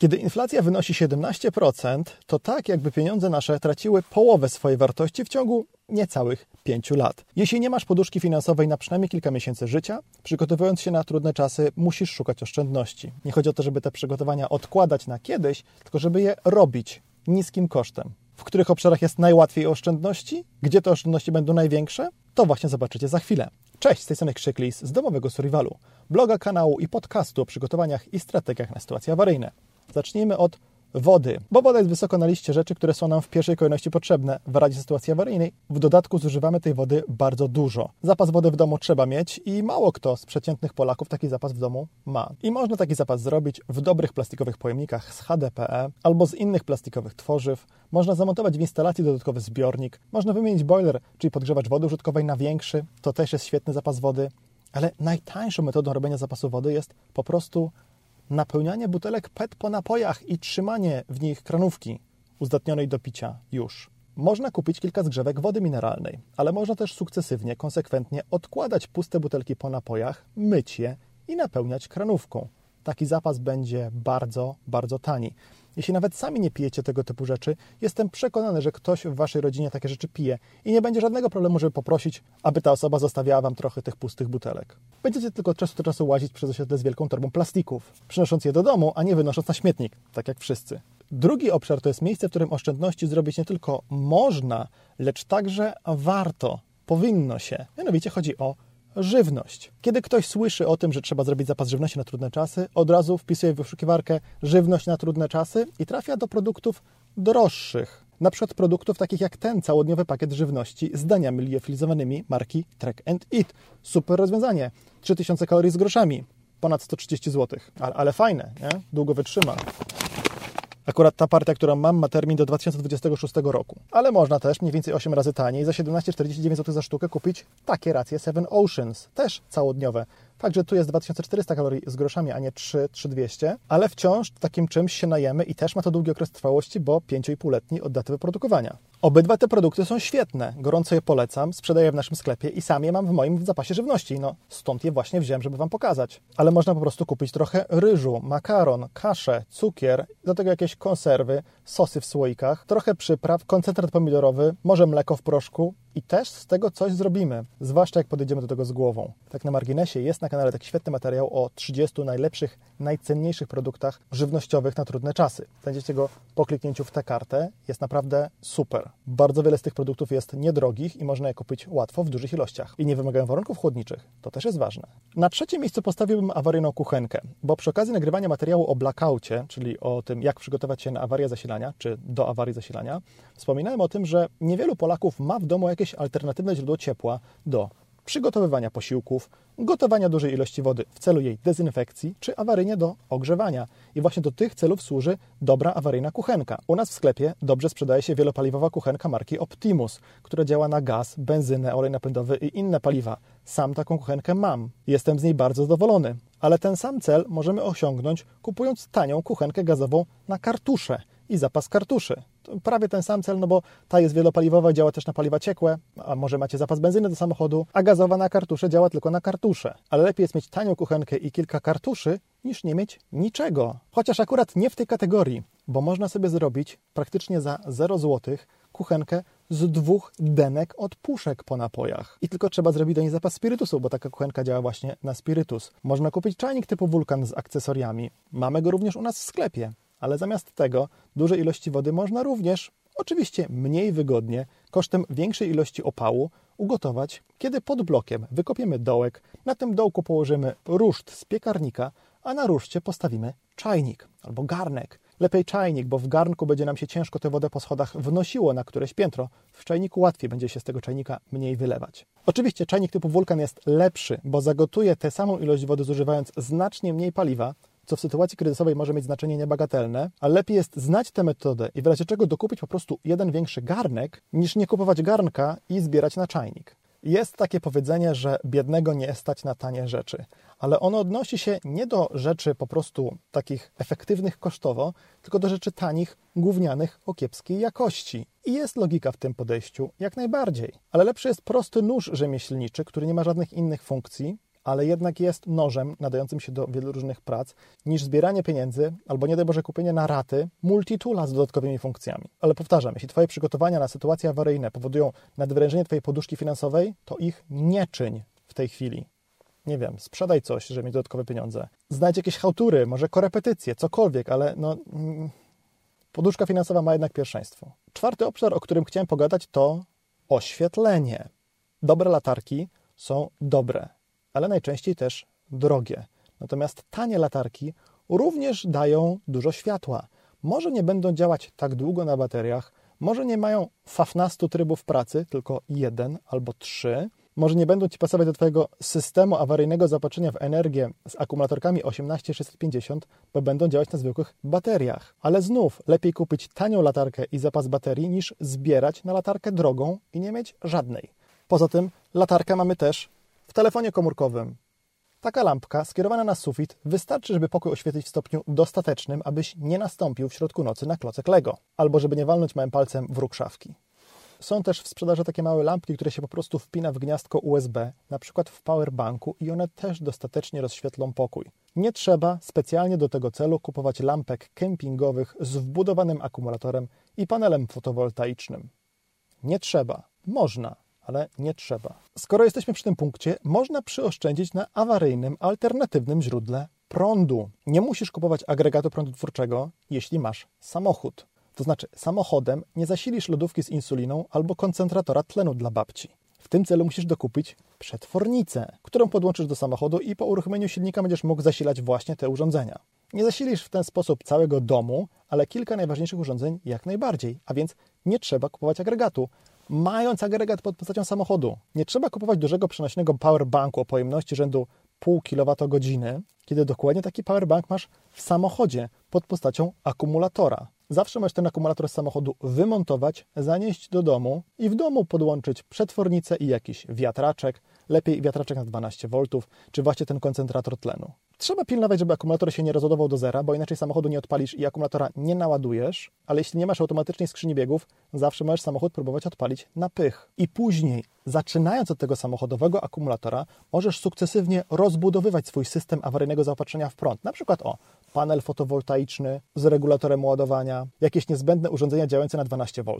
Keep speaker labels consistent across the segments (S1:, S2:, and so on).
S1: Kiedy inflacja wynosi 17%, to tak jakby pieniądze nasze traciły połowę swojej wartości w ciągu niecałych 5 lat. Jeśli nie masz poduszki finansowej na przynajmniej kilka miesięcy życia, przygotowując się na trudne czasy, musisz szukać oszczędności. Nie chodzi o to, żeby te przygotowania odkładać na kiedyś, tylko żeby je robić niskim kosztem. W których obszarach jest najłatwiej oszczędności? Gdzie te oszczędności będą największe? To właśnie zobaczycie za chwilę. Cześć, z tej strony Krzyklis z domowego Survivalu, bloga, kanału i podcastu o przygotowaniach i strategiach na sytuacje awaryjne. Zacznijmy od wody, bo woda jest wysoko na liście rzeczy, które są nam w pierwszej kolejności potrzebne w razie sytuacji awaryjnej. W dodatku zużywamy tej wody bardzo dużo. Zapas wody w domu trzeba mieć i mało kto z przeciętnych Polaków taki zapas w domu ma. I można taki zapas zrobić w dobrych plastikowych pojemnikach z HDPE albo z innych plastikowych tworzyw. Można zamontować w instalacji dodatkowy zbiornik. Można wymienić boiler, czyli podgrzewacz wody użytkowej na większy. To też jest świetny zapas wody. Ale najtańszą metodą robienia zapasu wody jest po prostu napełnianie butelek PET po napojach i trzymanie w nich kranówki uzdatnionej do picia już. Można kupić kilka zgrzewek wody mineralnej, ale można też sukcesywnie, konsekwentnie odkładać puste butelki po napojach, myć je i napełniać kranówką. Taki zapas będzie bardzo, bardzo tani. Jeśli nawet sami nie pijecie tego typu rzeczy, jestem przekonany, że ktoś w waszej rodzinie takie rzeczy pije i nie będzie żadnego problemu, żeby poprosić, aby ta osoba zostawiała wam trochę tych pustych butelek. Będziecie tylko od czasu do czasu łazić przez osiedle z wielką torbą plastików, przynosząc je do domu, a nie wynosząc na śmietnik, tak jak wszyscy. Drugi obszar to jest miejsce, w którym oszczędności zrobić nie tylko można, lecz także warto, powinno się. Mianowicie chodzi o żywność. Kiedy ktoś słyszy o tym, że trzeba zrobić zapas żywności na trudne czasy, od razu wpisuje w wyszukiwarkę żywność na trudne czasy i trafia do produktów droższych. Na przykład produktów takich jak ten całodniowy pakiet żywności z daniami liofilizowanymi marki Track and Eat. Super rozwiązanie. 3000 kalorii z groszami. Ponad 130 zł. Ale, ale fajne, nie? Długo wytrzyma. Akurat ta partia, którą mam, ma termin do 2026 roku. Ale można też mniej więcej 8 razy taniej za 17,49 zł za sztukę kupić takie racje Seven Oceans, też całodniowe. Fakt, że tu jest 2400 kalorii z groszami, a nie 3, 3200, ale wciąż takim czymś się najemy i też ma to długi okres trwałości, bo 5,5-letni od daty wyprodukowania. Obydwa te produkty są świetne, gorąco je polecam, sprzedaję w naszym sklepie i sam je mam w moim zapasie żywności. No, stąd je właśnie wziąłem, żeby Wam pokazać. Ale można po prostu kupić trochę ryżu, makaron, kaszę, cukier, do tego jakieś konserwy, sosy w słoikach, trochę przypraw, koncentrat pomidorowy, może mleko w proszku, i też z tego coś zrobimy, zwłaszcza jak podejdziemy do tego z głową. Tak na marginesie jest na kanale taki świetny materiał o 30 najlepszych, najcenniejszych produktach żywnościowych na trudne czasy. Znajdziecie go po kliknięciu w tę kartę. Jest naprawdę super. Bardzo wiele z tych produktów jest niedrogich i można je kupić łatwo w dużych ilościach i nie wymagają warunków chłodniczych. To też jest ważne. Na trzecim miejscu postawiłbym awaryjną kuchenkę, bo przy okazji nagrywania materiału o blackoutie, czyli o tym, jak przygotować się na awarię zasilania, czy do awarii zasilania, wspominałem o tym, że niewielu Polaków ma w domu jakieś alternatywne źródło ciepła do przygotowywania posiłków, gotowania dużej ilości wody w celu jej dezynfekcji, czy awaryjnie do ogrzewania. I właśnie do tych celów służy dobra awaryjna kuchenka. U nas w sklepie dobrze sprzedaje się wielopaliwowa kuchenka marki Optimus, która działa na gaz, benzynę, olej napędowy i inne paliwa. Sam taką kuchenkę mam. Jestem z niej bardzo zadowolony. Ale ten sam cel możemy osiągnąć kupując tanią kuchenkę gazową na kartusze i zapas kartuszy. To prawie ten sam cel, no bo ta jest wielopaliwowa, działa też na paliwa ciekłe, a może macie zapas benzyny do samochodu, a gazowa na kartusze działa tylko na kartusze. Ale lepiej jest mieć tanią kuchenkę i kilka kartuszy, niż nie mieć niczego. Chociaż akurat nie w tej kategorii, bo można sobie zrobić praktycznie za 0 zł kuchenkę z dwóch denek od puszek po napojach. I tylko trzeba zrobić do niej zapas spirytusu, bo taka kuchenka działa właśnie na spirytus. Można kupić czajnik typu wulkan z akcesoriami. Mamy go również u nas w sklepie ale zamiast tego duże ilości wody można również, oczywiście mniej wygodnie, kosztem większej ilości opału, ugotować, kiedy pod blokiem wykopiemy dołek, na tym dołku położymy ruszt z piekarnika, a na ruszcie postawimy czajnik albo garnek. Lepiej czajnik, bo w garnku będzie nam się ciężko tę wodę po schodach wnosiło na któreś piętro. W czajniku łatwiej będzie się z tego czajnika mniej wylewać. Oczywiście czajnik typu wulkan jest lepszy, bo zagotuje tę samą ilość wody zużywając znacznie mniej paliwa, co w sytuacji kryzysowej może mieć znaczenie niebagatelne, ale lepiej jest znać tę metodę i w razie czego dokupić po prostu jeden większy garnek, niż nie kupować garnka i zbierać na czajnik. Jest takie powiedzenie, że biednego nie stać na tanie rzeczy, ale ono odnosi się nie do rzeczy po prostu takich efektywnych kosztowo, tylko do rzeczy tanich, gównianych o kiepskiej jakości. I jest logika w tym podejściu, jak najbardziej. Ale lepszy jest prosty nóż rzemieślniczy, który nie ma żadnych innych funkcji, ale jednak jest nożem nadającym się do wielu różnych prac, niż zbieranie pieniędzy albo nie daj Boże kupienie na raty multitula z dodatkowymi funkcjami. Ale powtarzam, jeśli Twoje przygotowania na sytuacje awaryjne powodują nadwyrężenie Twojej poduszki finansowej, to ich nie czyń w tej chwili. Nie wiem, sprzedaj coś, żeby mieć dodatkowe pieniądze. Znajdź jakieś hałtury, może korepetycje, cokolwiek, ale no... Mm, poduszka finansowa ma jednak pierwszeństwo. Czwarty obszar, o którym chciałem pogadać, to oświetlenie. Dobre latarki są dobre, ale najczęściej też drogie. Natomiast tanie latarki również dają dużo światła. Może nie będą działać tak długo na bateriach, może nie mają 15 trybów pracy, tylko jeden albo trzy. Może nie będą Ci pasować do Twojego systemu awaryjnego zaopatrzenia w energię z akumulatorkami 18650, bo będą działać na zwykłych bateriach. Ale znów lepiej kupić tanią latarkę i zapas baterii, niż zbierać na latarkę drogą i nie mieć żadnej. Poza tym latarkę mamy też w telefonie komórkowym. Taka lampka skierowana na sufit wystarczy, żeby pokój oświetlić w stopniu dostatecznym, abyś nie nastąpił w środku nocy na klocek Lego, albo żeby nie walnąć małym palcem w róg szafki. Są też w sprzedaży takie małe lampki, które się po prostu wpina w gniazdko USB, na przykład w powerbanku i one też dostatecznie rozświetlą pokój. Nie trzeba specjalnie do tego celu kupować lampek kempingowych z wbudowanym akumulatorem i panelem fotowoltaicznym. Nie trzeba. Można, ale nie trzeba. Skoro jesteśmy przy tym punkcie, można przyoszczędzić na awaryjnym, alternatywnym źródle prądu. Nie musisz kupować agregatu prądu twórczego, jeśli masz samochód. To znaczy, samochodem nie zasilisz lodówki z insuliną albo koncentratora tlenu dla babci. W tym celu musisz dokupić przetwornicę, którą podłączysz do samochodu i po uruchomieniu silnika będziesz mógł zasilać właśnie te urządzenia. Nie zasilisz w ten sposób całego domu, ale kilka najważniejszych urządzeń jak najbardziej, a więc nie trzeba kupować agregatu. Mając agregat pod postacią samochodu, nie trzeba kupować dużego przenośnego powerbanku o pojemności rzędu pół kWh, kiedy dokładnie taki powerbank masz w samochodzie pod postacią akumulatora. Zawsze możesz ten akumulator z samochodu wymontować, zanieść do domu i w domu podłączyć przetwornicę i jakiś wiatraczek, lepiej wiatraczek na 12 V, czy właśnie ten koncentrator tlenu. Trzeba pilnować, żeby akumulator się nie rozładował do zera, bo inaczej samochodu nie odpalisz i akumulatora nie naładujesz, ale jeśli nie masz automatycznej skrzyni biegów, zawsze możesz samochód próbować odpalić na pych. I później, zaczynając od tego samochodowego akumulatora, możesz sukcesywnie rozbudowywać swój system awaryjnego zaopatrzenia w prąd. Na przykład o, panel fotowoltaiczny z regulatorem ładowania, jakieś niezbędne urządzenia działające na 12 V,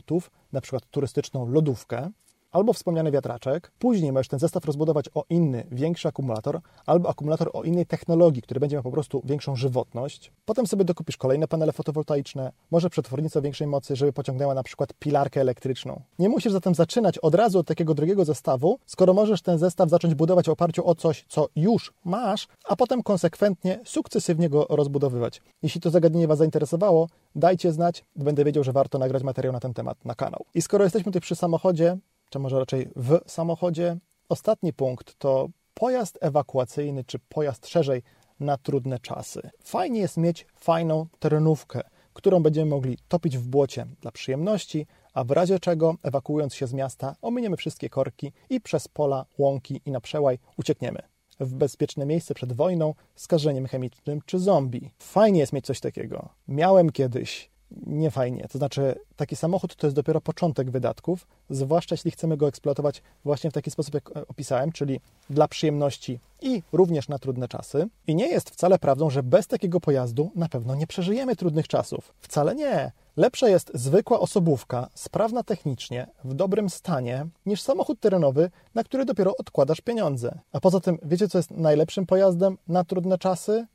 S1: na przykład turystyczną lodówkę, albo wspomniany wiatraczek. Później możesz ten zestaw rozbudować o inny, większy akumulator, albo akumulator o innej technologii, który będzie miał po prostu większą żywotność. Potem sobie dokupisz kolejne panele fotowoltaiczne, może przetwornicę większej mocy, żeby pociągnęła na przykład pilarkę elektryczną. Nie musisz zatem zaczynać od razu od takiego drugiego zestawu, skoro możesz ten zestaw zacząć budować w oparciu o coś, co już masz, a potem konsekwentnie, sukcesywnie go rozbudowywać. Jeśli to zagadnienie Was zainteresowało, dajcie znać, będę wiedział, że warto nagrać materiał na ten temat na kanał. I skoro jesteśmy tutaj przy samochodzie, czy może raczej w samochodzie. Ostatni punkt to pojazd ewakuacyjny, czy pojazd szerzej na trudne czasy. Fajnie jest mieć fajną terenówkę, którą będziemy mogli topić w błocie dla przyjemności, a w razie czego, ewakuując się z miasta, ominiemy wszystkie korki i przez pola, łąki i na przełaj uciekniemy w bezpieczne miejsce przed wojną, skażeniem chemicznym czy zombie. Fajnie jest mieć coś takiego. Miałem kiedyś nie fajnie. To znaczy, taki samochód to jest dopiero początek wydatków, zwłaszcza jeśli chcemy go eksploatować właśnie w taki sposób, jak e, opisałem, czyli dla przyjemności i również na trudne czasy. I nie jest wcale prawdą, że bez takiego pojazdu na pewno nie przeżyjemy trudnych czasów. Wcale nie. Lepsza jest zwykła osobówka, sprawna technicznie, w dobrym stanie, niż samochód terenowy, na który dopiero odkładasz pieniądze. A poza tym, wiecie co jest najlepszym pojazdem na trudne czasy?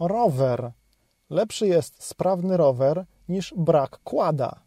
S1: Rower. Lepszy jest sprawny rower niż brak kłada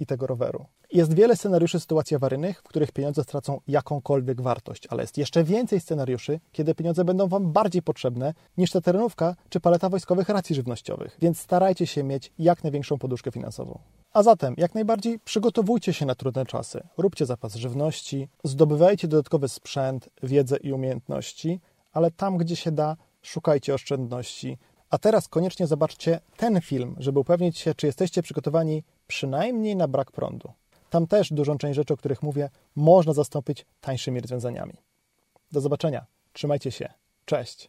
S1: i tego roweru. Jest wiele scenariuszy sytuacji awaryjnych, w których pieniądze stracą jakąkolwiek wartość, ale jest jeszcze więcej scenariuszy, kiedy pieniądze będą Wam bardziej potrzebne niż ta terenówka czy paleta wojskowych racji żywnościowych, więc starajcie się mieć jak największą poduszkę finansową. A zatem, jak najbardziej przygotowujcie się na trudne czasy. Róbcie zapas żywności, zdobywajcie dodatkowy sprzęt, wiedzę i umiejętności, ale tam, gdzie się da, szukajcie oszczędności, a teraz koniecznie zobaczcie ten film, żeby upewnić się, czy jesteście przygotowani przynajmniej na brak prądu. Tam też dużą część rzeczy, o których mówię, można zastąpić tańszymi rozwiązaniami. Do zobaczenia. Trzymajcie się. Cześć.